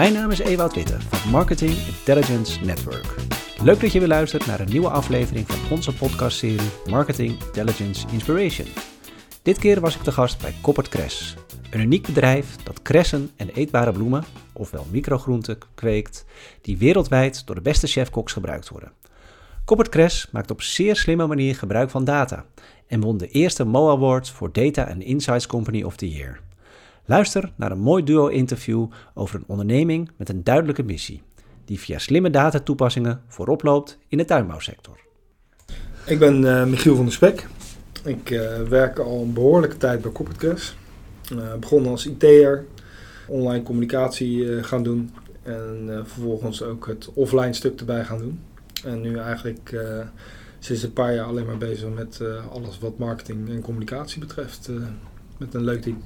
Mijn naam is Ewout Witte van Marketing Intelligence Network. Leuk dat je weer luistert naar een nieuwe aflevering van onze podcastserie Marketing Intelligence Inspiration. Dit keer was ik te gast bij Koppert Kres, een uniek bedrijf dat kressen en eetbare bloemen, ofwel microgroenten, kweekt, die wereldwijd door de beste chefkoks gebruikt worden. Koppert Kres maakt op zeer slimme manier gebruik van data en won de eerste Mo Award voor Data and Insights Company of the Year. Luister naar een mooi duo-interview over een onderneming met een duidelijke missie, die via slimme datatoepassingen voorop loopt in de tuinbouwsector. Ik ben uh, Michiel van der Spek. Ik uh, werk al een behoorlijke tijd bij Corporate uh, begonnen als IT'er, online communicatie gaan doen en vervolgens ook het offline stuk erbij gaan doen. En nu eigenlijk sinds een paar jaar alleen maar bezig met alles wat marketing en communicatie betreft. met een leuk team.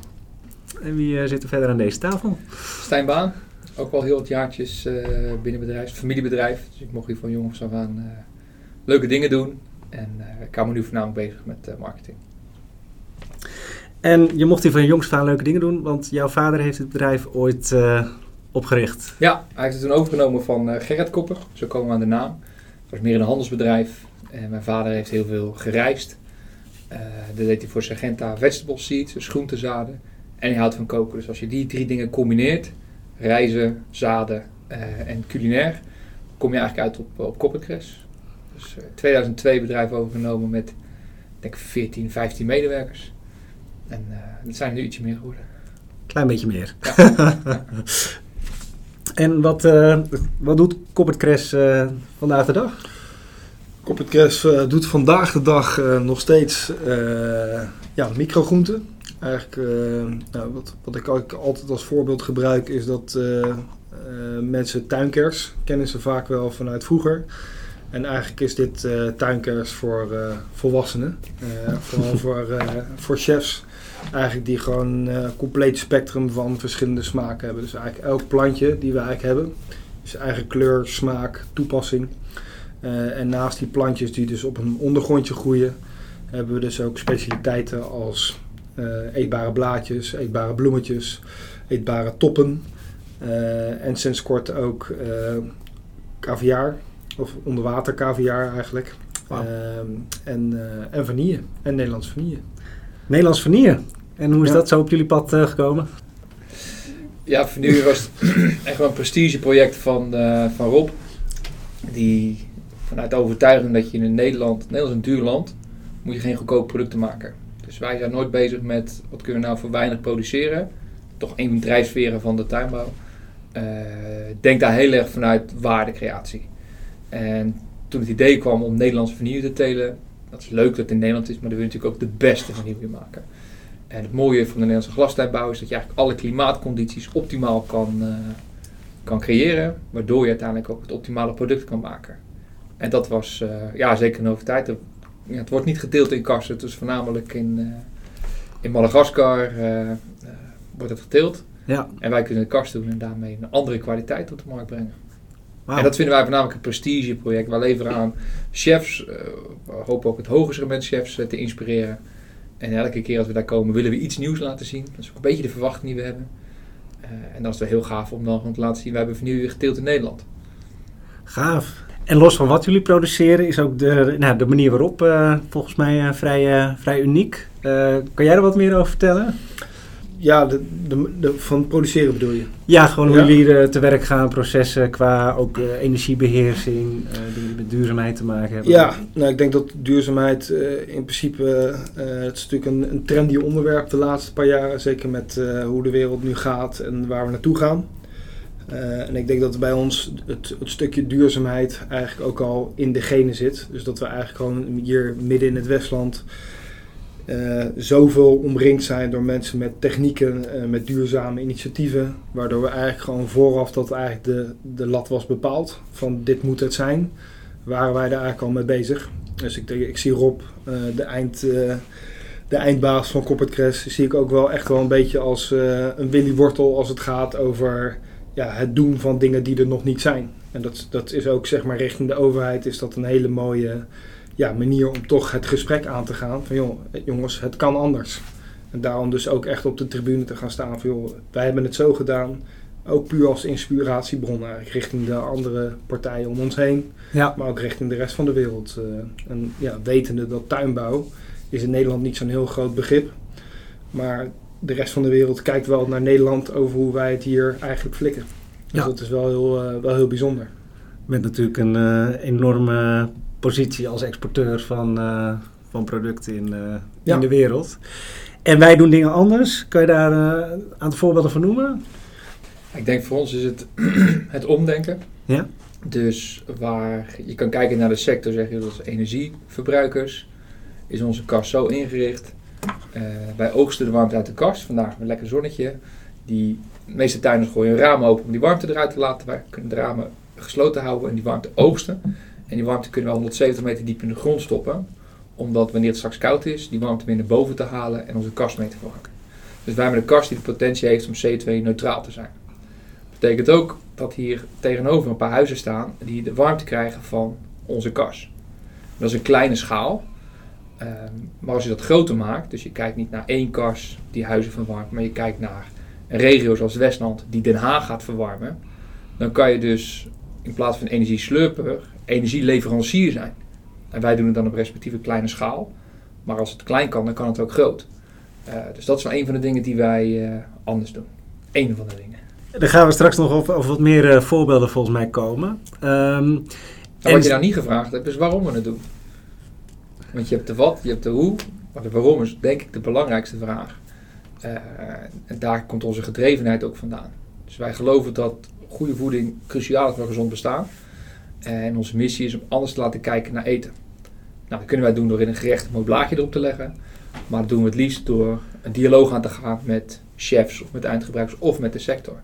En wie uh, zit er verder aan deze tafel? Stijn Baan, ook wel heel wat jaartjes uh, binnen bedrijf, familiebedrijf. Dus ik mocht hier van jongens af aan uh, leuke dingen doen. En ik hou me nu voornamelijk bezig met marketing. En je mocht hier van jongs af aan leuke dingen doen, want jouw vader heeft het bedrijf ooit opgericht. Ja, hij heeft het toen overgenomen van Gerrit Kopper, zo komen we aan de naam. Het was meer een handelsbedrijf en mijn vader heeft heel veel gereisd. dat deed hij voor Sargenta vegetable seeds, dus groentezaden. En je houdt van koken. Dus als je die drie dingen combineert, reizen, zaden uh, en culinair, kom je eigenlijk uit op, op Coppercrest. Dus uh, 2002 bedrijf overgenomen met, denk 14, 15 medewerkers. En uh, dat zijn er nu ietsje meer geworden. Klein beetje meer. Ja. en wat, uh, wat doet Coppercrest vandaag de dag? Coppercrest doet vandaag de dag nog steeds ja, microgroenten. Eigenlijk, uh, nou, wat, wat ik altijd als voorbeeld gebruik is dat uh, uh, mensen tuinkers kennen ze vaak wel vanuit vroeger. En eigenlijk is dit tuinkers voor volwassenen. vooral voor, voor chefs. Eigenlijk die gewoon een compleet spectrum van verschillende smaken hebben. Dus eigenlijk elk plantje die we eigenlijk hebben. Is eigen kleur, smaak, toepassing. en naast die plantjes die dus op een ondergrondje groeien, hebben we dus ook specialiteiten als uh, eetbare blaadjes, eetbare bloemetjes, eetbare toppen. Uh, en sinds kort ook uh, caviar, of onderwater caviar eigenlijk. Wow. en, en vanille, en Nederlands vanille. Nederlands vanille. En hoe is ja. dat zo op jullie pad gekomen? Ja, vanille was echt wel een prestigeproject van, van Rob. Die vanuit de overtuiging dat je in Nederland, Nederland is een duur land, moet je geen goedkope producten maken. Dus wij zijn nooit bezig met wat kunnen we nou voor weinig produceren. Toch een van van de tuinbouw. Uh, denk daar heel erg vanuit waardecreatie. En toen het idee kwam om Nederlandse vanille te telen, dat is leuk dat het in Nederland is, maar dan wil je natuurlijk ook de beste vanille maken. En het mooie van de Nederlandse glastuinbouw is dat je eigenlijk alle klimaatcondities optimaal kan, uh, kan creëren, waardoor je uiteindelijk ook het optimale product kan maken. En dat was uh, ja, zeker een over tijd ja, het wordt niet gedeeld in kassen. Dus voornamelijk in, uh, in Madagaskar uh, wordt het geteeld. Ja. En wij kunnen de kast doen en daarmee een andere kwaliteit op de markt brengen. Wow. En dat vinden wij voornamelijk een prestigeproject. Wij leveren aan chefs, we hopen ook het hoge segment chefs te inspireren. En elke keer als we daar komen willen we iets nieuws laten zien. Dat is ook een beetje de verwachting die we hebben. en dan is het heel gaaf om dan gewoon te laten zien, wij hebben vernieuwd geteeld in Nederland. Gaaf. En los van wat jullie produceren is ook de, nou, de manier waarop uh, volgens mij uh, vrij, uh, vrij uniek. kan jij er wat meer over vertellen? Ja, de, de, de, van produceren bedoel je? Ja, gewoon hoe ja. jullie te werk gaan, processen qua ook energiebeheersing, dingen die met duurzaamheid te maken hebben. Ja, nou, ik denk dat duurzaamheid in principe, het is natuurlijk een, een trendy onderwerp de laatste paar jaren. Zeker met hoe de wereld nu gaat en waar we naartoe gaan. Uh, en ik denk dat bij ons het, het, stukje duurzaamheid eigenlijk ook al in de genen zit. Dus dat we eigenlijk gewoon hier midden in het Westland uh, zoveel omringd zijn door mensen met technieken, uh, met duurzame initiatieven. Waardoor we eigenlijk gewoon vooraf dat eigenlijk de, de lat was bepaald van dit moet het zijn. Waren wij daar eigenlijk al mee bezig. Dus ik, ik zie Rob, de, eind, de eindbaas van Corporate zie ik ook wel echt wel een beetje als een Willy Wortel als het gaat over ja, het doen van dingen die er nog niet zijn. En dat, dat is ook zeg maar richting de overheid is dat een hele mooie ja, manier om toch het gesprek aan te gaan. Van joh, jongens, het kan anders. En daarom dus ook echt op de tribune te gaan staan van joh, wij hebben het zo gedaan. ook puur als inspiratiebron eigenlijk, richting de andere partijen om ons heen. Ja. Maar ook richting de rest van de wereld. Uh, en ja, wetende dat tuinbouw is in Nederland niet zo'n heel groot begrip. Maar de rest van de wereld kijkt wel naar Nederland over hoe wij het hier eigenlijk flikken. Dus Ja. dat is wel heel, uh, wel heel bijzonder. Met natuurlijk een uh, enorme positie als exporteur van, uh, van producten in, Ja. in de wereld. En wij doen dingen anders. Kan je daar een aantal voorbeelden van noemen? Ik denk voor ons is het het omdenken. Ja. Dus waar je kan kijken naar de sector, zeg je dat is energieverbruikers, is onze kast zo ingericht. Uh, wij oogsten de warmte uit de kast. Vandaag een lekker zonnetje. Die de meeste tuinders gooien raam open om die warmte eruit te laten. Wij kunnen de ramen gesloten houden en die warmte oogsten. En die warmte kunnen we 170 meter diep in de grond stoppen. Omdat wanneer het straks koud is, die warmte weer naar boven te halen en onze kast mee te verwarmen. Dus wij hebben een kast die de potentie heeft om CO2-neutraal te zijn. Dat betekent ook dat hier tegenover een paar huizen staan die de warmte krijgen van onze kas. Dat is een kleine schaal. Um, maar als je dat groter maakt, dus je kijkt niet naar één kas die huizen verwarmt, maar je kijkt naar een regio zoals Westland die Den Haag gaat verwarmen, dan kan je dus in plaats van energieslurper, energieleverancier zijn. En wij doen het dan op respectieve kleine schaal. Maar als het klein kan, dan kan het ook groot. Uh, dus dat is wel een van de dingen die wij uh, anders doen. Eén van de dingen. Daar gaan we straks nog over, over wat meer uh, voorbeelden volgens mij komen. Um, en wat je nou niet gevraagd hebt, is waarom we het doen. Want je hebt de wat, je hebt de hoe, maar de waarom is denk ik de belangrijkste vraag. Uh, en daar komt onze gedrevenheid ook vandaan. Dus wij geloven dat goede voeding cruciaal is voor gezond bestaan. En onze missie is om anders te laten kijken naar eten. Nou, dat kunnen wij doen door in een gerecht een mooi blaadje erop te leggen. Maar dat doen we het liefst door een dialoog aan te gaan met chefs met eindgebruikers of met de sector.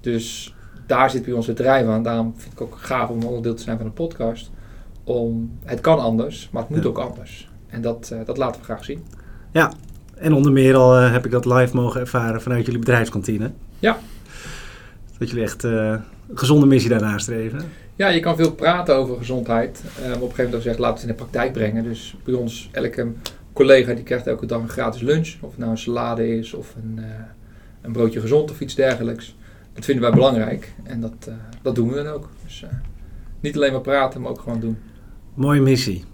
Dus daar zit bij ons het aan. Daarom vind ik ook gaaf om onderdeel te zijn van een podcast. Om, het kan anders, maar het moet Ja. ook anders. En dat, uh, dat laten we graag zien. Ja, en onder meer al uh, heb ik dat live mogen ervaren vanuit jullie bedrijfskantine. Ja. Dat jullie echt uh, een gezonde missie daarnaast streven. Ja, je kan veel praten over gezondheid. Uh, maar op een gegeven moment zeggen, laten we het in de praktijk brengen. Dus bij ons, elke collega die krijgt elke dag een gratis lunch. Of het nou een salade is of een, uh, een broodje gezond of iets dergelijks. Dat vinden wij belangrijk. En dat, uh, dat doen we dan ook. Dus niet alleen maar praten, maar ook gewoon doen. Mooie missie.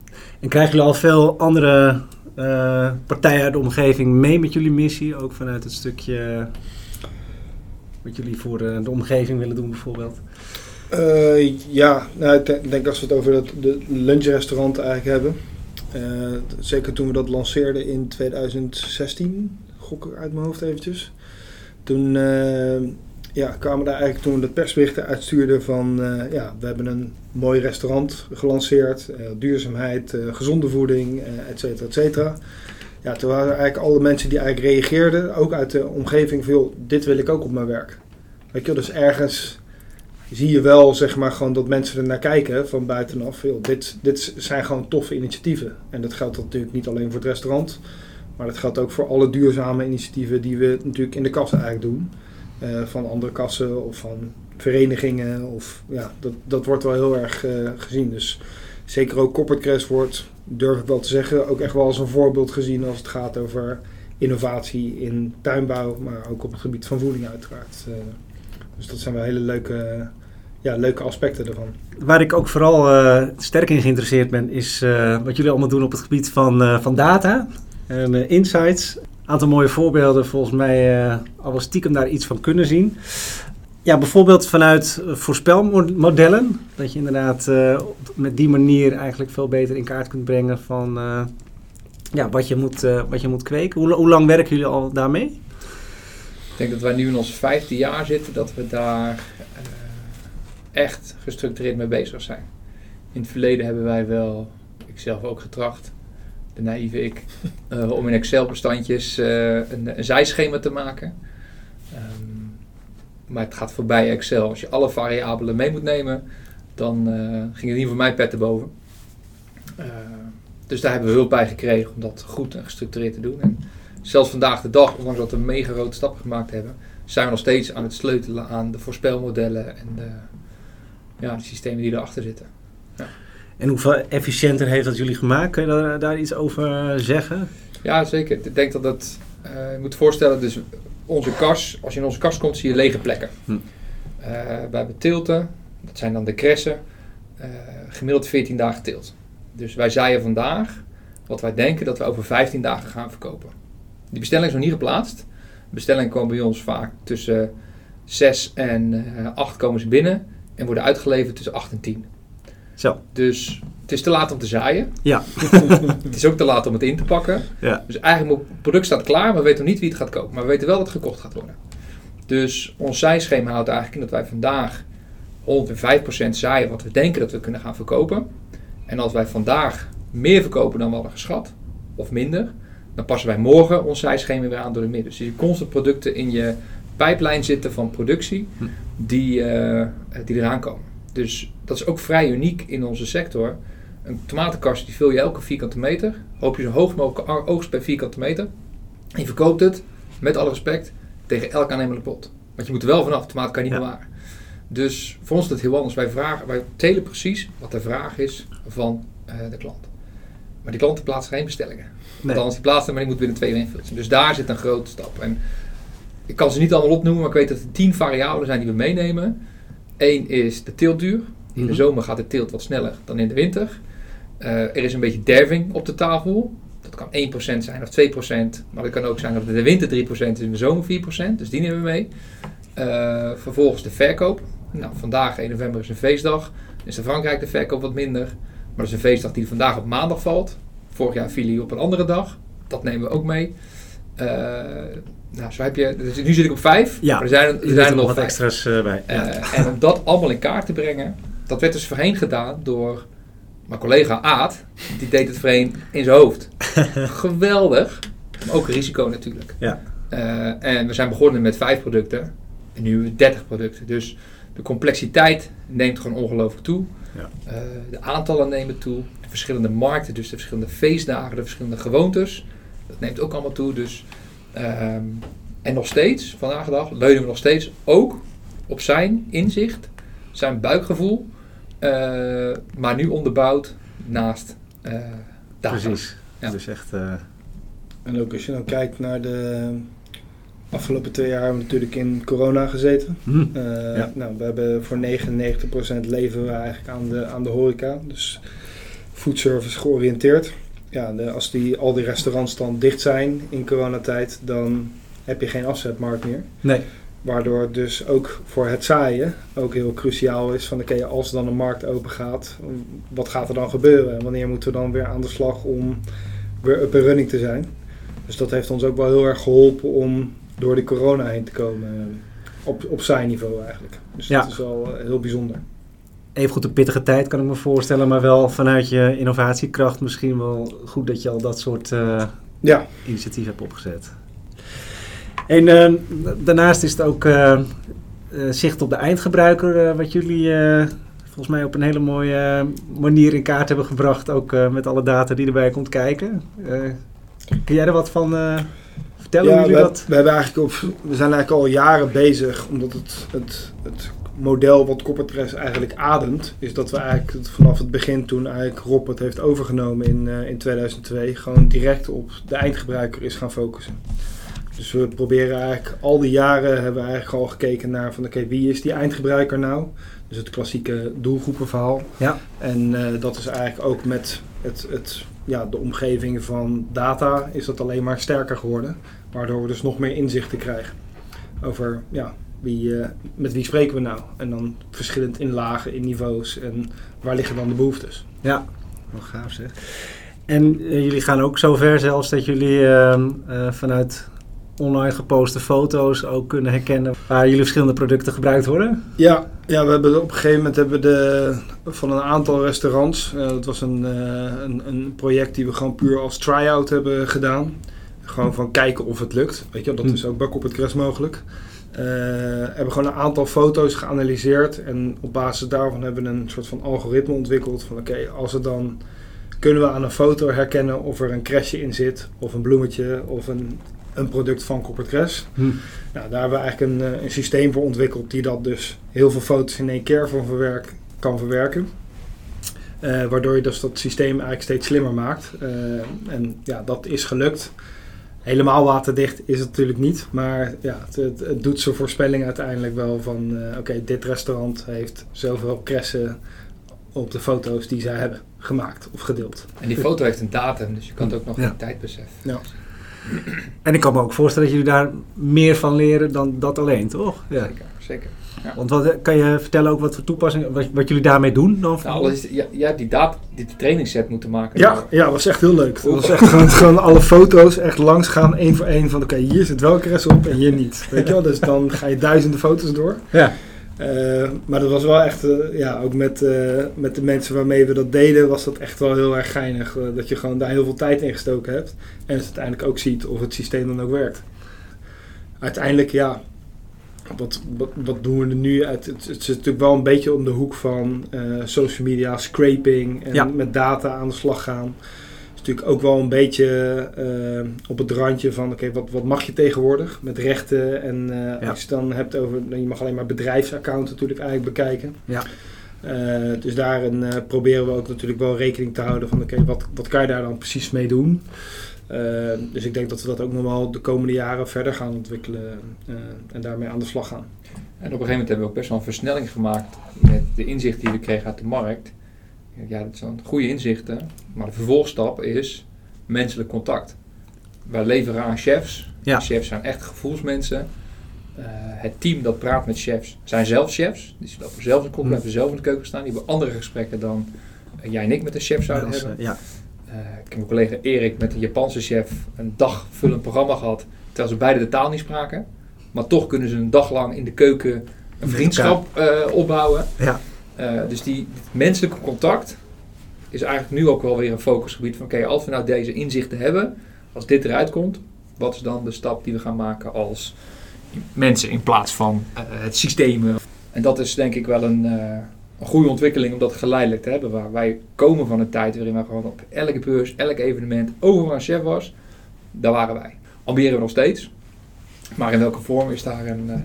En krijgen jullie al veel andere uh, partijen uit de omgeving mee met jullie missie? Ook vanuit het stukje wat jullie voor de, de omgeving willen doen bijvoorbeeld? Uh, ja, nou, ik denk als we het over dat, de lunchrestaurant eigenlijk hebben. Zeker toen we dat lanceerden in 2016, gok ik uit mijn hoofd eventjes. Toen ja, kwamen daar eigenlijk toen de persberichten uitstuurden van ja, we hebben een mooi restaurant gelanceerd, duurzaamheid, gezonde voeding, et cetera, et cetera. Ja, toen waren eigenlijk alle mensen die eigenlijk reageerden, ook uit de omgeving, joh, dit wil ik ook op mijn werk. Weet je, dus ergens zie je wel, zeg maar, gewoon dat mensen er naar kijken van buitenaf. Joh, dit, dit zijn gewoon toffe initiatieven. En dat geldt natuurlijk niet alleen voor het restaurant, maar dat geldt ook voor alle duurzame initiatieven die we natuurlijk in de kassen eigenlijk doen. Uh, van andere kassen of van verenigingen. Of, ja, dat, dat wordt wel heel erg uh, gezien. Dus zeker ook Corporate wordt, durf ik wel te zeggen, ook echt wel als een voorbeeld gezien als het gaat over innovatie in tuinbouw, maar ook op het gebied van voeding uiteraard. Uh, dus dat zijn wel hele leuke, ja, leuke aspecten ervan. Waar ik ook vooral sterk in geïnteresseerd ben, is wat jullie allemaal doen op het gebied van, van data en insights. Aantal mooie voorbeelden, volgens mij al wel stiekem daar iets van kunnen zien. Ja, bijvoorbeeld vanuit voorspelmodellen. Dat je inderdaad met die manier eigenlijk veel beter in kaart kunt brengen van ja, wat, je moet, wat je moet kweken. Hoe, hoe lang werken jullie al daarmee? Ik denk dat wij nu in ons vijfde jaar zitten dat we daar uh, echt gestructureerd mee bezig zijn. In het verleden hebben wij wel, ik zelf ook getracht, de naïeve ik, uh, om in Excel-bestandjes uh, een, een, zijschema te maken. Um, maar het gaat voorbij Excel. Als je alle variabelen mee moet nemen, dan ging het niet voor mij pet te boven. dus daar hebben we hulp bij gekregen om dat goed en gestructureerd te doen. En zelfs vandaag de dag, ondanks dat we mega grote stappen gemaakt hebben, zijn we nog steeds aan het sleutelen aan de voorspelmodellen en de, ja, de systemen die erachter zitten. En hoeveel efficiënter heeft dat jullie gemaakt? Kun je daar, daar iets over zeggen? Ja, zeker. Ik denk dat het, uh, je moet voorstellen, dus onze kas, als je in onze kas komt, zie je lege plekken. Hm. Uh, we hebben tilten, dat zijn dan de kressen, uh, gemiddeld 14 dagen tilt. Dus wij zaaien vandaag wat wij denken dat we over 15 dagen gaan verkopen. Die bestelling is nog niet geplaatst. De bestellingen komen bij ons vaak tussen 6 en uh, 8 komen ze binnen en worden uitgeleverd tussen 8 en 10. Zo. Dus het is te laat om te zaaien. Ja. het is ook te laat om het in te pakken. Ja. Dus eigenlijk het product staat klaar, maar we weten nog niet wie het gaat kopen. Maar we weten wel dat het gekocht gaat worden. Dus ons zaaischema houdt eigenlijk in dat wij vandaag 105% zaaien wat we denken dat we kunnen gaan verkopen. En als wij vandaag meer verkopen dan we hadden geschat, of minder, dan passen wij morgen ons zaaischema weer aan door de midden. Dus je constant producten in je pijplijn zitten van productie die, uh, die eraan komen. Dus dat is ook vrij uniek in onze sector. Een tomatenkast die vul je elke vierkante meter. Hoop je zo hoog mogelijk oogst per vierkante meter. En je verkoopt het, met alle respect, tegen elk aannemende pot. Want je moet er wel vanaf, tomaat kan je niet Ja. bewaren. Dus voor ons is het heel anders. Wij, vragen, wij telen precies wat de vraag is van eh, de klant. Maar die klanten plaatsen geen bestellingen. Nee. Althans, die plaatsen, maar die moet binnen twee weken invullen. Dus daar zit een grote stap. En ik kan ze niet allemaal opnoemen, maar ik weet dat er tien variabelen zijn die we meenemen. Eén is de teeltduur. In de Mhm. zomer gaat de teelt wat sneller dan in de winter. Eh, er is een beetje derving op de tafel. Dat kan 1% zijn of 2%. Maar het kan ook zijn dat het in de winter 3% is en in de zomer 4%. Dus die nemen we mee. Eh, vervolgens de verkoop. Nou, vandaag 1 november is een feestdag. Is in Frankrijk de verkoop wat minder. Maar dat is een feestdag die vandaag op maandag valt. Vorig jaar viel hij op een andere dag. Dat nemen we ook mee. Eh, nou, zo heb je, dus nu zit ik op vijf. Ja, maar er zijn, er Er zijn er nog wat vijf. extra's eh, bij. Ja. Eh, en om dat allemaal in kaart te brengen, dat werd dus voorheen gedaan door mijn collega Aad. Die deed het voorheen in zijn hoofd. Geweldig, maar ook risico natuurlijk. Ja. En we zijn begonnen met vijf producten en nu hebben we 30 producten. Dus de complexiteit neemt gewoon ongelooflijk toe. Ja. De aantallen nemen toe. De verschillende markten, dus de verschillende feestdagen, de verschillende gewoontes. Dat neemt ook allemaal toe. Dus, ehm, en nog steeds, vandaag de dag, leunen we nog steeds ook op zijn inzicht, zijn buikgevoel. eh, maar nu onderbouwd naast eh data. Precies. Ja. Dus echt... eh, En ook als je dan kijkt naar de afgelopen twee jaar hebben we natuurlijk in corona gezeten. hm. Eh, Ja. nou, we hebben voor 99% leven we eigenlijk aan de, aan de horeca. Dus foodservice georiënteerd. Ja, de, als die, al die restaurants dan dicht zijn in coronatijd, dan heb je geen afzetmarkt meer. Nee. Waardoor het dus ook voor het zaaien ook heel cruciaal is van oké, als dan een markt open gaat, wat gaat er dan gebeuren? En wanneer moeten we dan weer aan de slag om weer up and running te zijn? Dus dat heeft ons ook wel heel erg geholpen om door de corona heen te komen eh, op, op zaainiveau eigenlijk. Dus Ja. dat is wel eh, heel bijzonder. Even goed een pittige tijd kan ik me voorstellen, maar wel vanuit je innovatiekracht misschien wel goed dat je al dat soort eh, Ja, initiatief hebt opgezet. En eh, daarnaast is het ook eh, zicht op de eindgebruiker, wat jullie volgens mij op een hele mooie manier in kaart hebben gebracht, ook met alle data die erbij komt kijken. Kun jij er wat van vertellen? ja jullie we, dat? we, hebben eigenlijk op, we zijn eigenlijk al jaren bezig, omdat het, het, het model wat Corporate Press eigenlijk ademt, is dat we eigenlijk vanaf het begin toen eigenlijk Rob het heeft overgenomen in, eh, in 2002, gewoon direct op de eindgebruiker is gaan focussen. Dus we proberen eigenlijk al die jaren hebben we eigenlijk al gekeken naar van oké, wie is die eindgebruiker nou? Dus het klassieke doelgroepenverhaal. Ja. En eh, dat is eigenlijk ook met het, het, ja, de omgeving van data is dat alleen maar sterker geworden. Waardoor we dus nog meer inzichten krijgen over ja, wie, eh, met wie spreken we nou. En dan verschillend in lagen, in niveaus en waar liggen dan de behoeftes. Ja, wel gaaf zeg. En eh, jullie gaan ook zover zelfs dat jullie ehm, eh, vanuit online geposte foto's ook kunnen herkennen waar jullie verschillende producten gebruikt worden. Ja, ja we hebben op een gegeven moment hebben we de, van een aantal restaurants. dat was een, een, een project die we gewoon puur als try-out hebben gedaan. Gewoon van kijken of het lukt. Weet je, dat Hm. is ook bij op het Cres mogelijk. Eh hebben gewoon een aantal foto's geanalyseerd. En op basis daarvan hebben we een soort van algoritme ontwikkeld. Van oké, als het dan kunnen we aan een foto herkennen of er een crashje in zit. Of een bloemetje of een, een product van Corporate Cres. Nou, daar hebben we eigenlijk een, eh, een systeem voor ontwikkeld die dat dus heel veel foto's in één keer van verwerk, kan verwerken. Eh, waardoor je dus dat systeem eigenlijk steeds slimmer maakt. En ja, dat is gelukt. Helemaal waterdicht is het natuurlijk niet. Maar ja, het, het, het doet zijn voorspelling uiteindelijk wel van... eh, oké, dit restaurant heeft zoveel kressen op de foto's die zij hebben gemaakt of gedeeld. En die foto heeft een datum, dus je kan het ook nog Ja. in tijd beseffen. Ja. En ik kan me ook voorstellen dat jullie daar meer van leren dan dat alleen, toch? Ja. Zeker, zeker. Want wat, kan je vertellen ook wat voor toepassingen, wat, wat jullie daarmee doen dan? Nou, alles is, ja, ja, die, data, die trainingsset moeten maken. Ja, ja, was echt heel leuk. Het was echt gewoon, gewoon alle foto's echt langs gaan, één voor één. Van oké, hier zit wel kress op en hier niet. Weet je wel? Dus dan ga je duizenden foto's door. Ja. Eh, maar dat was wel echt, eh, ja, ook met, eh, met de mensen waarmee we dat deden, was dat echt wel heel erg geinig. dat je gewoon daar heel veel tijd in gestoken hebt. En het uiteindelijk ook ziet of het systeem dan ook werkt. Uiteindelijk, ja, wat, wat, wat doen we er nu? Het, het, het zit natuurlijk wel een beetje om de hoek van eh, social media, scraping en Ja. met data aan de slag gaan. is natuurlijk ook wel een beetje eh, op het randje van, oké, wat, wat mag je tegenwoordig met rechten? En eh, Ja. als je het dan hebt over, nou, je mag alleen maar bedrijfsaccounts natuurlijk eigenlijk bekijken. Ja. Dus daarin proberen we ook natuurlijk wel rekening te houden van, oké, wat, wat kan je daar dan precies mee doen? Eh, dus ik denk dat we dat ook nog wel de komende jaren verder gaan ontwikkelen eh, en daarmee aan de slag gaan. En op een gegeven moment hebben we ook best wel een versnelling gemaakt met de inzichten die we kregen uit de markt. Ja, dat zijn goede inzichten, maar de vervolgstap is menselijk contact. Wij leveren aan chefs. Ja. Chefs zijn echt gevoelsmensen. Eh, het team dat praat met chefs zijn zelf chefs. Dus die lopen zelf in de kop, blijven zelf in de keuken staan. Die hebben andere gesprekken dan eh, jij en ik met een chef zouden hebben. ja. Eh, ik heb mijn collega Erik met een Japanse chef een dagvullend programma gehad. Terwijl ze beide de taal niet spraken. Maar toch kunnen ze een dag lang in de keuken een vriendschap eh, opbouwen. Ja. Eh, dus die menselijke contact is eigenlijk nu ook wel weer een focusgebied van oké, als we nou deze inzichten hebben, als dit eruit komt, wat is dan de stap die we gaan maken als mensen in plaats van het systeem? En dat is denk ik wel een, een goede ontwikkeling om dat geleidelijk te hebben. Waar wij komen van een tijd waarin wij gewoon op elke beurs, elk evenement, overal een chef was. Daar waren wij. Ambiëren we nog steeds. Maar in welke vorm is daar een, eh,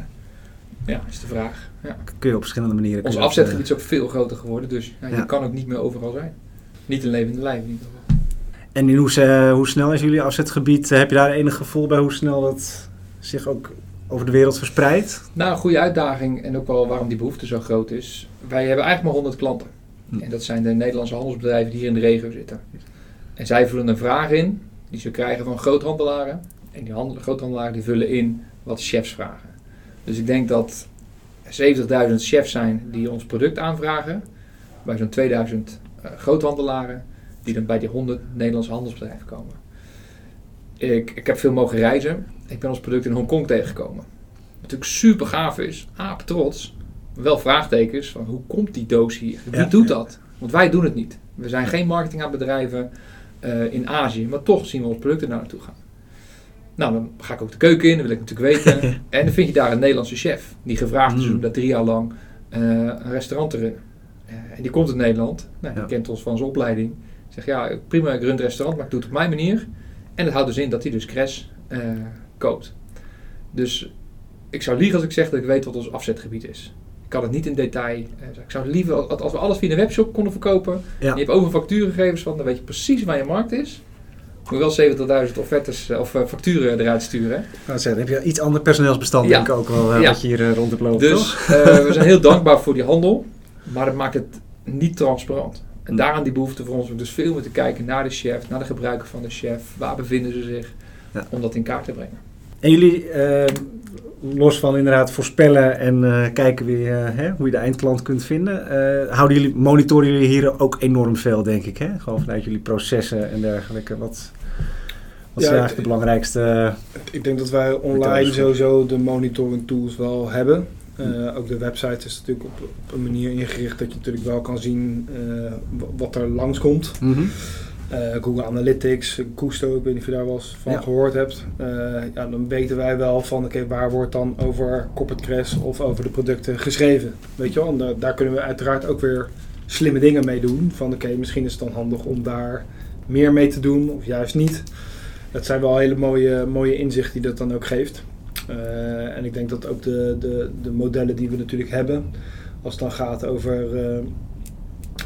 ja, is de vraag. Ja. Kun je op verschillende manieren. Ons afzetgebied is ook veel groter geworden, dus ja, je Ja. kan ook niet meer overal zijn. Niet een levende lijf in ieder geval. eh, En in hoe, hoe snel is jullie afzetgebied? Heb je daar enig gevoel bij hoe snel dat zich ook over de wereld verspreidt? Nou, een goede uitdaging en ook wel waarom die behoefte zo groot is. Wij hebben eigenlijk maar 100 klanten. Hm. En dat zijn de Nederlandse handelsbedrijven die hier in de regio zitten. En zij vullen een vraag in die ze krijgen van groothandelaren. En die handel, groothandelaren die vullen in wat chefs vragen. Dus ik denk dat er 70.000 chefs zijn die ons product aanvragen. Bij zo'n 2000 eh, groothandelaren die dan bij die 100 Nederlandse handelsbedrijven komen. Ik, ik heb veel mogen reizen. Ik ben ons product in Hongkong tegengekomen. Wat natuurlijk super gaaf is. Aap trots. Wel vraagtekens van hoe komt die doos hier? Wie Ja, doet dat? Want wij doen het niet. We zijn geen marketing aan bedrijven eh, in Azië. Maar toch zien we ons product er naar naartoe gaan. Nou, dan ga ik ook de keuken in. Dat wil ik natuurlijk weten. en dan vind je daar een Nederlandse chef. Die gevraagd is Mm. om dat drie jaar lang eh, een restaurant te runnen. Eh, en die komt uit Nederland. Nou, die Ja. kent ons van zijn opleiding. Zegt ja, prima, ik run het restaurant, maar ik doe het op mijn manier. En dat houdt dus in dat hij dus crash koopt. Dus ik zou liegen als ik zeg dat ik weet wat ons afzetgebied is. Ik kan het niet in detail. eh, ik zou het liever, als we alles via de webshop konden verkopen. Ja. Je hebt over factuurgegevens van, dan weet je precies waar je markt is. Moet wel 70.000 offertes eh, of eh, facturen eruit sturen. Nou, zeg, dan heb je iets ander personeelsbestand, Ja. denk ik ook wel, Ja. wat je hier rond hebt lopen? Dus we zijn heel dankbaar voor die handel. Maar het maakt het niet transparant. En daaraan die behoefte voor ons om dus veel meer te kijken naar de chef, naar de gebruiker van de chef. Waar bevinden ze zich? Ja. Om dat in kaart te brengen. En jullie, eh, los van inderdaad voorspellen en eh, kijken wie, eh, hè, hoe je de eindklant kunt vinden, houden jullie, monitoren jullie hier ook enorm veel, denk ik. Hè? Gewoon vanuit jullie processen en dergelijke. Wat, wat Ja, zijn eigenlijk de belangrijkste... Ik denk dat wij online sowieso de monitoring tools wel hebben. Eh, ook de website is natuurlijk op, op een manier ingericht dat je natuurlijk wel kan zien wat er langskomt. Mhm. Eh, Google Analytics, Kusto, ik weet niet of je daar wel eens van Ja. gehoord hebt. Eh, ja, dan weten wij wel van oké, waar wordt dan over corporate crash of over de producten geschreven. Weet je wel, en daar, daar kunnen we uiteraard ook weer slimme dingen mee doen. Van oké, misschien is het dan handig om daar meer mee te doen of juist niet. Dat zijn wel hele mooie, mooie inzichten die dat dan ook geeft. Eh, en ik denk dat ook de, de, de modellen die we natuurlijk hebben, als het dan gaat over eh,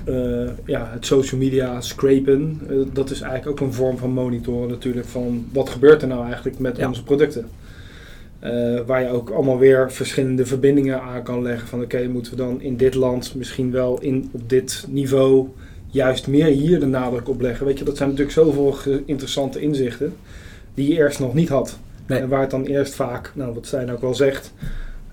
eh, ja, het social media scrapen, eh, dat is eigenlijk ook een vorm van monitoren natuurlijk van wat gebeurt er nou eigenlijk met Ja. onze producten. Eh, waar je ook allemaal weer verschillende verbindingen aan kan leggen van oké, moeten we dan in dit land misschien wel in, op dit niveau juist meer hier de nadruk op leggen. Weet je, dat zijn natuurlijk zoveel interessante inzichten die je eerst nog niet had. Nee. En waar het dan eerst vaak, nou wat Stijn ook wel zegt,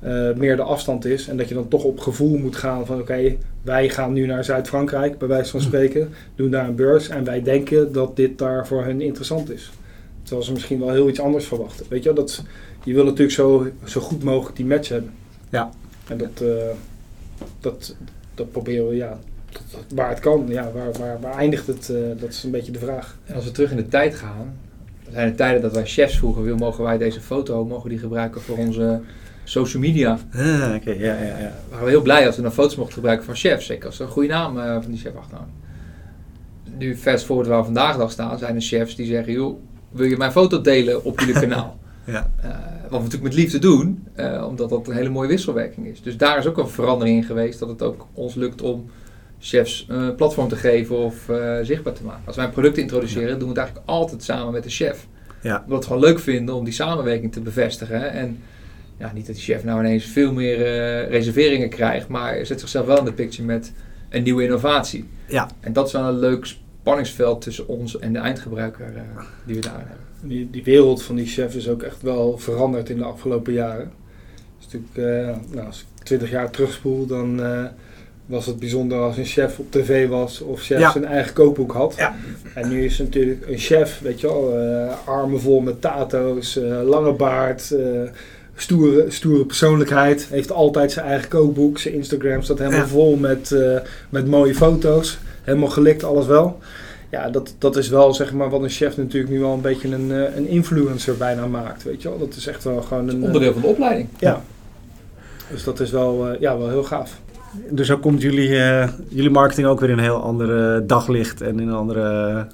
eh, meer de afstand is. En dat je dan toch op gevoel moet gaan van oké, wij gaan nu naar Zuid-Frankrijk, bij wijze van spreken, doen daar een beurs en wij denken dat dit daar voor hen interessant is. Terwijl ze misschien wel heel iets anders verwachten. Weet je, wel, dat, je wil natuurlijk zo, zo goed mogelijk die match hebben. Ja. En dat, eh, dat, dat proberen we, ja, dat- waar het kan. Ja, waar, waar, waar eindigt het? eh, dat is een beetje de vraag. En als we terug in de tijd gaan, er zijn er tijden dat wij chefs vroegen, wil, mogen wij deze foto, mogen we die gebruiken voor onze social media. Ah, oké, ja, ja, ja. We waren heel blij als we dan foto's mochten gebruiken van chefs, zeker als er een goede naam eh, van die chef achteraan. Nu fast forward waar we vandaag dag staan, zijn er chefs die zeggen, joh, wil je mijn foto delen op jullie kanaal? Ja. Eh, wat we natuurlijk met liefde doen, eh, omdat dat een hele mooie wisselwerking is. Dus daar is ook een verandering in geweest, dat het ook ons lukt om chefs een platform te geven of zichtbaar te maken. Als wij een product introduceren, doen we het eigenlijk altijd samen met de chef. Ja. Omdat we het gewoon leuk vinden om die samenwerking te bevestigen. En ja, niet dat die chef nou ineens veel meer eh, reserveringen krijgt, maar zet zichzelf wel in de picture met een nieuwe innovatie. Ja. En dat is wel een leuk spanningsveld tussen ons en de eindgebruiker eh, die we daar hebben. Die, die wereld van die chef is ook echt wel veranderd in de afgelopen jaren. Dus natuurlijk, eh, nou, als ik 20 jaar terugspoel, dan eh, was het bijzonder als een chef op tv was of chef Ja. zijn eigen kookboek had. Ja. En nu is natuurlijk een chef, weet je wel, eh, armen vol met tato's, eh, lange baard, eh, stoere, stoere persoonlijkheid. Heeft altijd zijn eigen kookboek. Zijn Instagram staat helemaal Ja. vol met, eh, met mooie foto's. Helemaal gelikt, alles wel. Ja, dat, dat is wel zeg maar wat een chef natuurlijk nu wel een beetje een, eh, een influencer bijna maakt. Weet je wel, dat is echt wel gewoon een. eh, Onderdeel van de opleiding. Ja. Dus dat is wel, eh, ja, wel heel gaaf. Dus zo komt jullie, eh, jullie marketing ook weer in een heel andere daglicht en in een andere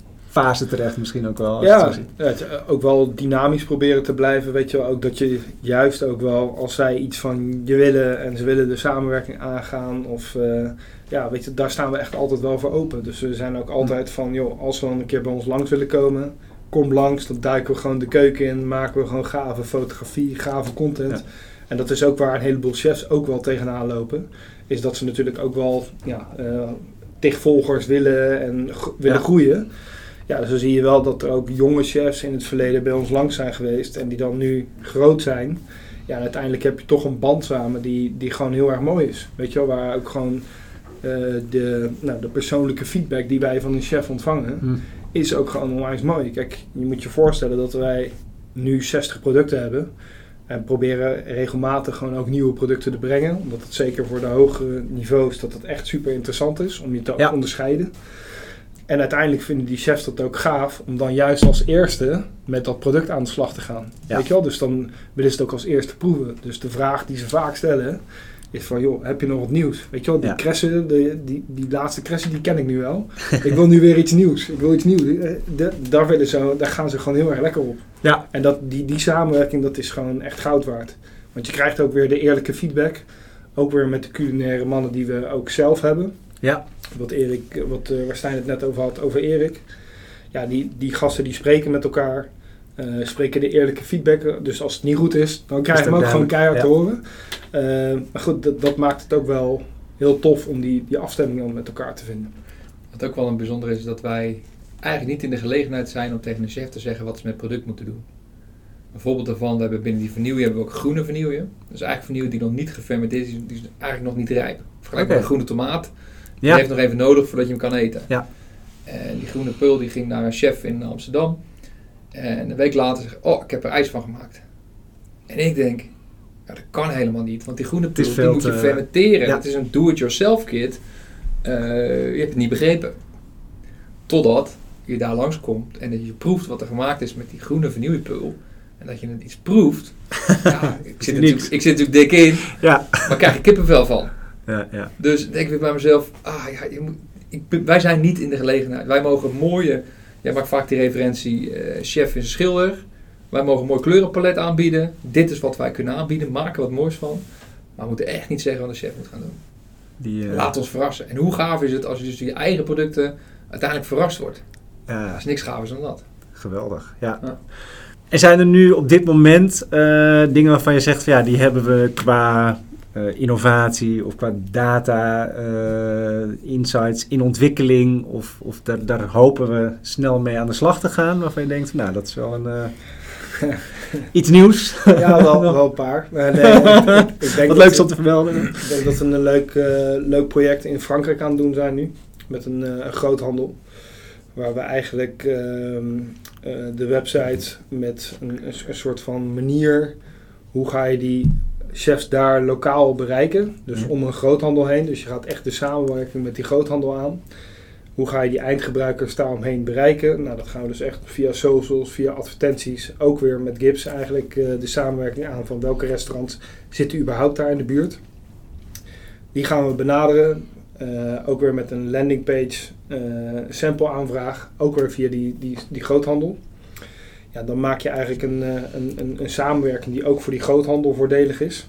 fase terecht misschien ook wel. Ja, eh, ook wel dynamisch proberen te blijven. Weet je wel, ook dat je juist ook wel als zij iets van je willen en ze willen de samenwerking aangaan. Of eh, ja, weet je, daar staan we echt altijd wel voor open. Dus we zijn ook altijd van, joh, als ze dan een keer bij ons langs willen komen, kom langs. Dan duiken we gewoon de keuken in, maken we gewoon gave fotografie, gave content. Ja. En dat is ook waar een heleboel chefs ook wel tegenaan lopen. Is dat ze natuurlijk ook wel ja, tig volgers willen en willen Ja. groeien. Ja, dan zie je wel dat er ook jonge chefs in het verleden bij ons langs zijn geweest en die dan nu groot zijn. Ja, en uiteindelijk heb je toch een band samen die, die gewoon heel erg mooi is. Weet je wel, waar ook gewoon eh, de, nou, de persoonlijke feedback die wij van een chef ontvangen, Hm. is ook gewoon onwijs mooi. Kijk, je moet je voorstellen dat wij nu 60 producten hebben. En proberen regelmatig gewoon ook nieuwe producten te brengen. Omdat het zeker voor de hogere niveaus dat het echt super interessant is om je te Ja. onderscheiden. En uiteindelijk vinden die chefs dat ook gaaf om dan juist als eerste met dat product aan de slag te gaan. Ja. Weet je wel? Dus dan willen ze het ook als eerste proeven. Dus de vraag die ze vaak stellen is van, joh, heb je nog wat nieuws? Weet je wel, die Ja. kressen, de, die, die laatste kressen, die ken ik nu wel. ik wil nu weer iets nieuws. Ik wil iets nieuws. Eh, de- daar, willen ze, daar gaan ze gewoon heel erg lekker op. Ja. En dat, die, die samenwerking, dat is gewoon echt goud waard. Want je krijgt ook weer de eerlijke feedback. Ook weer met de culinaire mannen die we ook zelf hebben. Ja. Wat Erik, wat uh, waar Stijn het net over had, over Erik. Ja, die, die gasten die spreken met elkaar. eh, spreken de eerlijke feedback. Dus als het niet goed is, dan krijg je het hem ook gewoon keihard ja. te horen. Eh, maar goed, dat, dat maakt het ook wel heel tof om die, die afstemming dan met elkaar te vinden. Wat ook wel een bijzonder is, is dat wij eigenlijk niet in de gelegenheid zijn om tegen een chef te zeggen wat ze met het product moeten doen. Een voorbeeld daarvan, we hebben binnen die vernieuwing hebben we ook groene vernieuwing. Dus eigenlijk vernieuwing die nog niet gefermenteerd is, die is eigenlijk nog niet rijp. Vergelijk met een groene tomaat. Die heeft nog even nodig voordat je hem kan eten. Ja. En die groene pul die ging naar een chef in Amsterdam. En een week later zegt, oh, ik heb er ijs van gemaakt. En ik denk, ja, dat kan helemaal niet. Want die groene pul, die moet je te- fermenteren. Het is een do-it-yourself kit. Eh, je hebt het niet begrepen. Totdat je daar langskomt en dat je proeft wat er gemaakt is met die groene vernieuwingpul. En dat je het iets proeft. ja, ik, zit ik zit natuurlijk dik in, Ja. maar krijg je kippenvel van. Ja, ja. Dus denk ik weer bij mezelf, ah, ja, je moet, ik, wij zijn niet in de gelegenheid. Wij mogen mooie, jij maakt vaak die referentie, eh, chef is een schilder. Wij mogen een mooi kleurenpalet aanbieden. Dit is wat wij kunnen aanbieden, maken wat moois van. Maar we moeten echt niet zeggen wat een chef moet gaan doen. Die, eh, Laat ons verrassen. En hoe gaaf is het als je dus je eigen producten uiteindelijk verrast wordt? ja, Dat is niks gaafs dan dat. geweldig. Ja. Ja. En zijn er nu op dit moment eh, dingen waarvan je zegt, van, ja, die hebben we qua eh, innovatie of qua data, eh, insights in ontwikkeling, of, of daar, daar hopen we snel mee aan de slag te gaan, waarvan je denkt, nou, dat is wel een, eh, iets nieuws. Ja, wel, wel een paar. Maar nee, ik, ik denk Wat leuks om te vermelden. Ik denk dat we een leuk, leuk project in Frankrijk aan het doen zijn nu. Met een, een groothandel. Waar we eigenlijk ehm, eh, de website met een, een soort van manier. Hoe ga je die chefs daar lokaal bereiken? Dus Ja. om een groothandel heen. Dus je gaat echt de samenwerking met die groothandel aan. Hoe ga je die eindgebruikers daaromheen bereiken? Nou, dat gaan we dus echt via socials, via advertenties. Ook weer met Gips eigenlijk eh, de samenwerking aan van welke restaurants zitten überhaupt daar in de buurt. Die gaan we benaderen. eh, ook weer met een landingpage, eh sample aanvraag. Ook weer via die, die, die groothandel. Ja, dan maak je eigenlijk een, eh, een, een, een samenwerking die ook voor die groothandel voordelig is.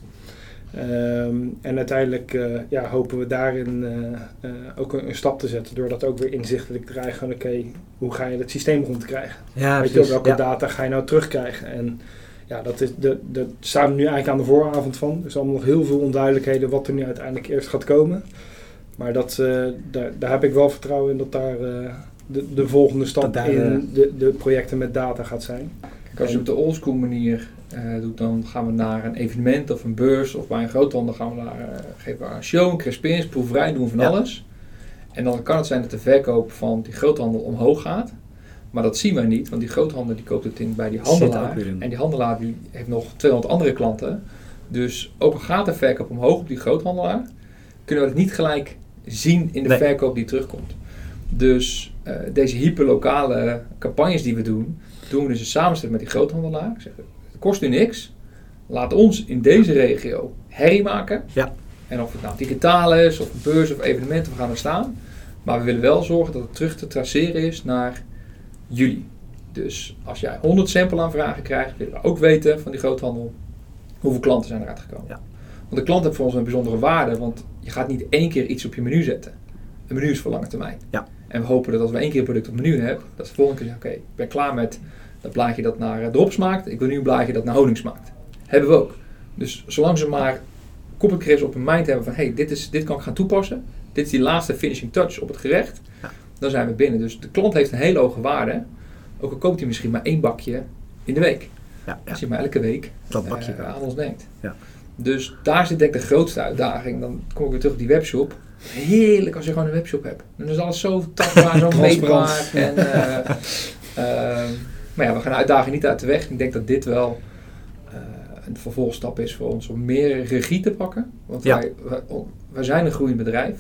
Ehm, en uiteindelijk eh, ja, hopen we daarin eh, ook een, een stap te zetten. Door dat ook weer inzichtelijk te krijgen. Oké, hoe ga je het systeem rond krijgen? Ja, Weet je wel, welke Ja. data ga je nou terugkrijgen? En ja, dat is de, de, daar staan we nu eigenlijk aan de vooravond van. Er zijn allemaal nog heel veel onduidelijkheden wat er nu uiteindelijk eerst gaat komen. Maar dat, daar, daar heb ik wel vertrouwen in dat daar de, de volgende stap daar, in eh, de, de projecten met data gaat zijn. Kijk, als je op de oldschool manier eh, doet, dan gaan we naar een evenement of een beurs of bij een groothandel gaan we naar, eh, geven we een show, een crispins, proeverij, doen van Ja. alles. En dan kan het zijn dat de verkoop van die groothandel omhoog gaat. Maar dat zien wij niet, want die groothandel die koopt het in bij die handelaar. En die handelaar die heeft nog 200 andere klanten. Dus ook al gaat de verkoop omhoog op die groothandelaar, kunnen we het niet gelijk zien in de Nee. verkoop die terugkomt. Dus eh, deze hyperlokale campagnes die we doen, doen we dus in samenstelling met die groothandelaar. Ik zeg, het kost u niks. Laat ons in deze regio herrie maken. Ja. En of het nou digitaal is, of een beurs of evenementen, we gaan er staan. Maar we willen wel zorgen dat het terug te traceren is naar jullie. Dus als jij 100 sample aanvragen krijgt, willen we ook weten van die groothandel hoeveel klanten zijn eruit gekomen. Ja. Want de klant heeft voor ons een bijzondere waarde, want je gaat niet één keer iets op je menu zetten. Een menu is voor lange termijn. Ja. En we hopen dat als we één keer een product op het menu hebben, dat de volgende keer zeggen, oké, ik ben klaar met dat blaadje dat naar eh, drop smaakt, ik wil nu een blaadje dat naar honing smaakt. Hebben we ook. Dus zolang ze maar koppelkris op hun mind hebben van, hey, dit, is, dit kan ik gaan toepassen, dit is die laatste finishing touch op het gerecht, Ja. dan zijn we binnen. Dus de klant heeft een hele hoge waarde, ook al koopt hij misschien maar één bakje in de week. Ja, ja, Als je maar elke week dat bakje. eh, aan ons denkt. Ja. Dus daar zit denk ik de grootste uitdaging. Dan kom ik weer terug op die webshop. Heerlijk als je gewoon een webshop hebt. Dan is alles zo tastbaar, zo meetbaar. En, eh, eh, maar ja, we gaan de uitdaging niet uit de weg. Ik denk dat dit wel eh, een vervolgstap is voor ons om meer regie te pakken. Want Ja. wij, wij, wij zijn een groeiend bedrijf.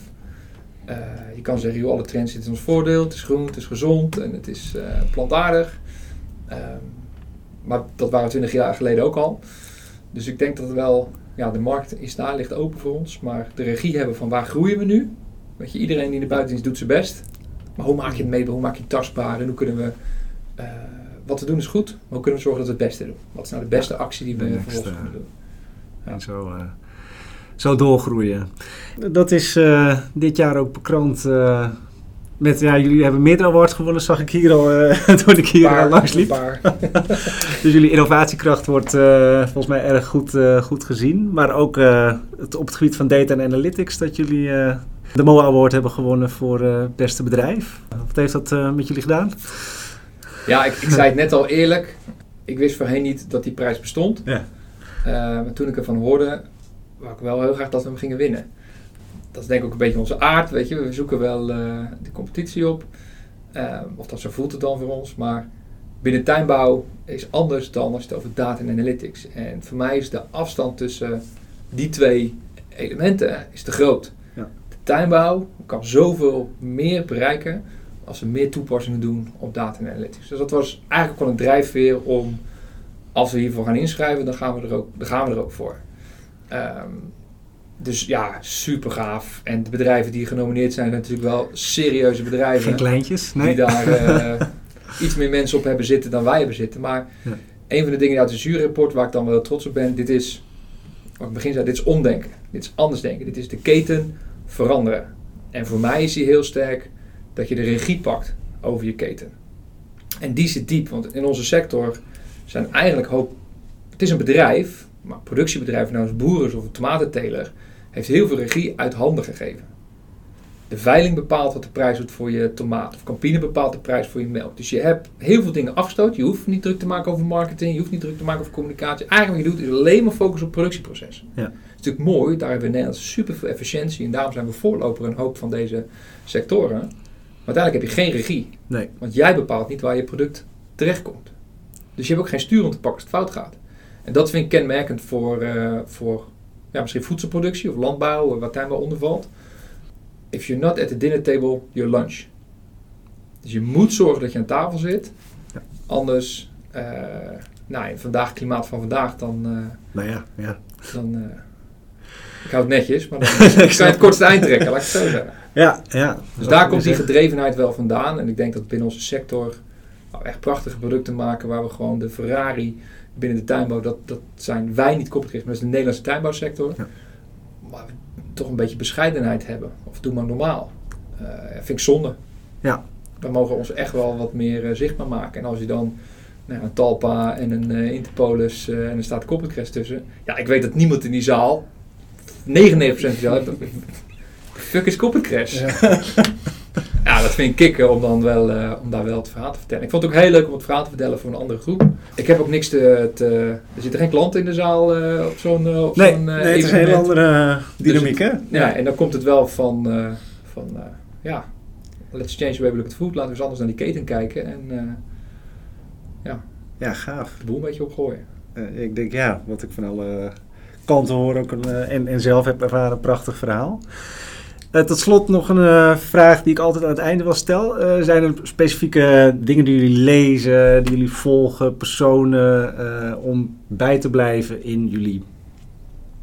Eh, je kan zeggen, joh, alle trends zitten in ons voordeel. Het is groen, het is gezond en het is plantaardig. Ehm, maar dat waren we twintig jaar geleden ook al. Dus ik denk dat wel, ja, de markt is daar, ligt open voor ons. Maar de regie hebben van waar groeien we nu? Weet je, iedereen die in de buitendienst doet zijn best. Maar hoe maak je het meetbaar? Hoe maak je het tastbaar? En hoe kunnen we... eh, wat we doen is goed, maar hoe kunnen we zorgen dat we het beste doen? Wat is nou de beste actie die we vervolgens next, kunnen doen? En zo, eh, zo doorgroeien. Dat is eh, dit jaar ook bekroond eh, met, ja, jullie hebben meerdere awards gewonnen, zag ik hier al eh, toen ik hier Paar, eh, langs liep. Dus jullie innovatiekracht wordt eh, volgens mij erg goed, goed gezien. Maar ook het, op het gebied van data en analytics dat jullie de MOA Award hebben gewonnen voor beste bedrijf. Wat heeft dat met jullie gedaan? Ja, ik, ik zei het net al eerlijk. Ik wist voorheen niet dat die prijs bestond. Ja. Maar toen ik ervan hoorde, wou ik wel heel graag dat we hem gingen winnen. Dat is denk ik ook een beetje onze aard, weet je. We zoeken wel eh, de competitie op. Eh, of dat zo voelt het dan voor ons. Maar binnen tuinbouw is anders dan als je het over data en analytics. En voor mij is de afstand tussen die twee elementen is te groot. Ja. De tuinbouw kan zoveel meer bereiken als we meer toepassingen doen op data en analytics. Dus dat was eigenlijk wel een drijfveer om, als we hiervoor gaan inschrijven, dan gaan we er ook, dan gaan we er ook voor. Ehm, dus ja, super gaaf. En de bedrijven die genomineerd zijn, zijn natuurlijk wel serieuze bedrijven. Geen kleintjes? Nee. Die daar eh, iets meer mensen op hebben zitten dan wij hebben zitten. Maar Ja. een van de dingen uit de juryrapport waar ik dan wel trots op ben, dit is, wat ik begin zei, dit is omdenken. Dit is anders denken. Dit is de keten veranderen. En voor mij is die heel sterk dat je de regie pakt over je keten. En die zit diep, want in onze sector zijn eigenlijk hoop. Het is een bedrijf, maar productiebedrijf, nou als boeren of een tomatenteler, heeft heel veel regie uit handen gegeven. De veiling bepaalt wat de prijs wordt voor je tomaat. Of Campine bepaalt de prijs voor je melk. Dus je hebt heel veel dingen afgestoten. Je hoeft niet druk te maken over marketing. Je hoeft niet druk te maken over communicatie. Eigenlijk wat je doet is alleen maar focus op productieproces. Ja. Het is natuurlijk mooi. Daar hebben we in Nederland super veel efficiëntie. En daarom zijn we voorloper in een hoop van deze sectoren. Maar uiteindelijk heb je geen regie. Nee. Want jij bepaalt niet waar je product terechtkomt. Dus je hebt ook geen stuur om te pakken als het fout gaat. En dat vind ik kenmerkend voor, eh, voor ja, misschien voedselproductie of landbouw, eh, wat daar wel onder valt. If you're not at the dinner table, you're lunch. Dus je moet zorgen dat je aan tafel zit. Ja. Anders, eh, nou, in vandaag, klimaat van vandaag, dan, eh, Nou ja, ja. dan ik hou het netjes, maar dan kan je het kortste eind trekken, laat ik het zo zeggen. Ja, ja. Dus daar komt die gedrevenheid wel vandaan. En ik denk dat binnen onze sector nou, echt prachtige producten maken waar we gewoon de Ferrari binnen de tuinbouw, dat, dat zijn wij niet kopgericht, maar dat is de Nederlandse tuinbouwsector. Ja. Maar we toch een beetje bescheidenheid hebben. Of doe maar normaal. Eh vind ik zonde. Ja. We mogen ons echt wel wat meer eh, zichtbaar maken. En als je dan nou, een Talpa en een eh, Interpolis en er staat Coppercrest tussen. Ja, ik weet dat niemand in die zaal, 99% van die zaal, fuck is Coppercrest. Ja, vind ik kicken om, dan wel, eh, om daar wel het verhaal te vertellen. Ik vond het ook heel leuk om het verhaal te vertellen voor een andere groep. Ik heb ook niks te... te er zitten geen klanten in de zaal eh, op zo'n eh, op Nee, zo'n, nee, het is een hele andere dynamiek, hè? Ja, en dan komt het wel van, van ja, let's change the way we look at food. Laten we eens anders naar die keten kijken en eh, Ja, gaaf. de boel een beetje opgooien. Ik denk, ja, wat ik van alle kanten hoor ook een, en, en zelf heb ervaren, een prachtig verhaal. Eh, tot slot nog een eh, vraag die ik altijd aan het einde wel stel. Eh, zijn er specifieke dingen die jullie lezen, die jullie volgen, personen, om bij te blijven in jullie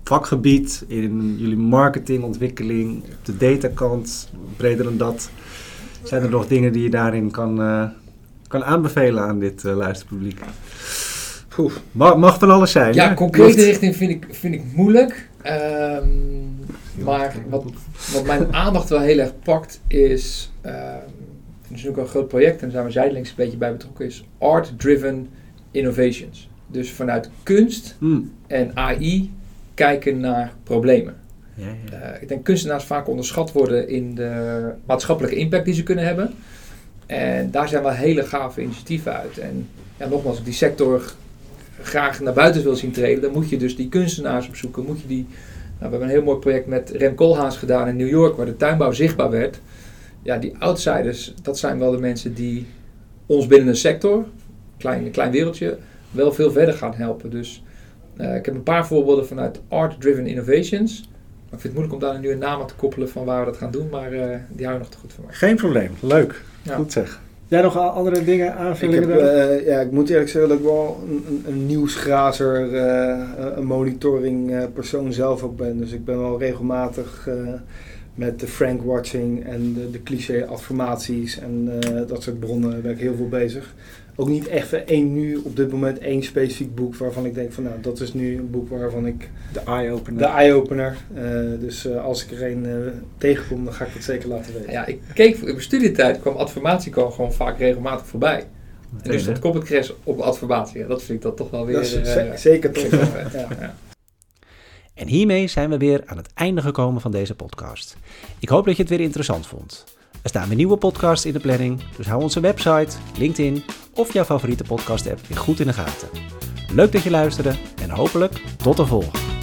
vakgebied, in jullie marketingontwikkeling, op de datakant, breder dan dat? Zijn er nog dingen die je daarin kan, kan aanbevelen aan dit eh, luisterpubliek? Mag, mag van alles zijn. Ja, hè? concrete richting vind ik, vind ik moeilijk. Ehm, maar wat, wat mijn aandacht wel heel erg pakt is... het is natuurlijk een groot project en daar zijn we zijdelings een beetje bij betrokken. Is Art-Driven Innovations. Dus vanuit kunst Hmm. en AI kijken naar problemen. Ja, ja. Eh, ik denk kunstenaars vaak onderschat worden in de maatschappelijke impact die ze kunnen hebben. En daar zijn wel hele gave initiatieven uit. En ja, nogmaals, die sector graag naar buiten wil zien treden, dan moet je dus die kunstenaars opzoeken. Moet je die, nou, we hebben een heel mooi project met Rem Koolhaas gedaan in New York, waar de tuinbouw zichtbaar werd. Ja, die outsiders, dat zijn wel de mensen die ons binnen een sector, klein, klein wereldje, wel veel verder gaan helpen. Dus eh, ik heb een paar voorbeelden vanuit Art-Driven Innovations. Maar ik vind het moeilijk om daar nu een naam aan te koppelen van waar we dat gaan doen, maar eh, die hou je nog te goed voor mij. Geen probleem. Leuk. Ja. Goed zeg. Jij nog andere dingen Ik, aanvullingen? heb, eh, ja, ik moet eerlijk zeggen dat ik wel een, een, een nieuwsgrazer, eh, een monitoring eh, persoon zelf ook ben. Dus ik ben wel regelmatig met de Frank watching en de, de cliché affirmaties en dat soort bronnen ben ik heel veel bezig. Ook niet echt één nu op dit moment één specifiek boek waarvan ik denk van nou dat is nu een boek waarvan ik de eye-opener. de eye-opener. eh, dus eh, als ik er een eh, tegenkom dan ga ik dat zeker laten weten. Ja, ik keek in mijn studietijd, kwam adformatie kwam gewoon vaak regelmatig voorbij. En Meteen, nu stond hè? Corporate Crash op adformatie. Ja, dat vind ik dat toch wel weer... dat is ze- zeker toch. Ja. En hiermee zijn we weer aan het einde gekomen van deze podcast. Ik hoop dat je het weer interessant vond. Er staan weer nieuwe podcasts in de planning, dus hou onze website, LinkedIn of jouw favoriete podcast app weer goed in de gaten. Leuk dat je luisterde en hopelijk tot de volgende.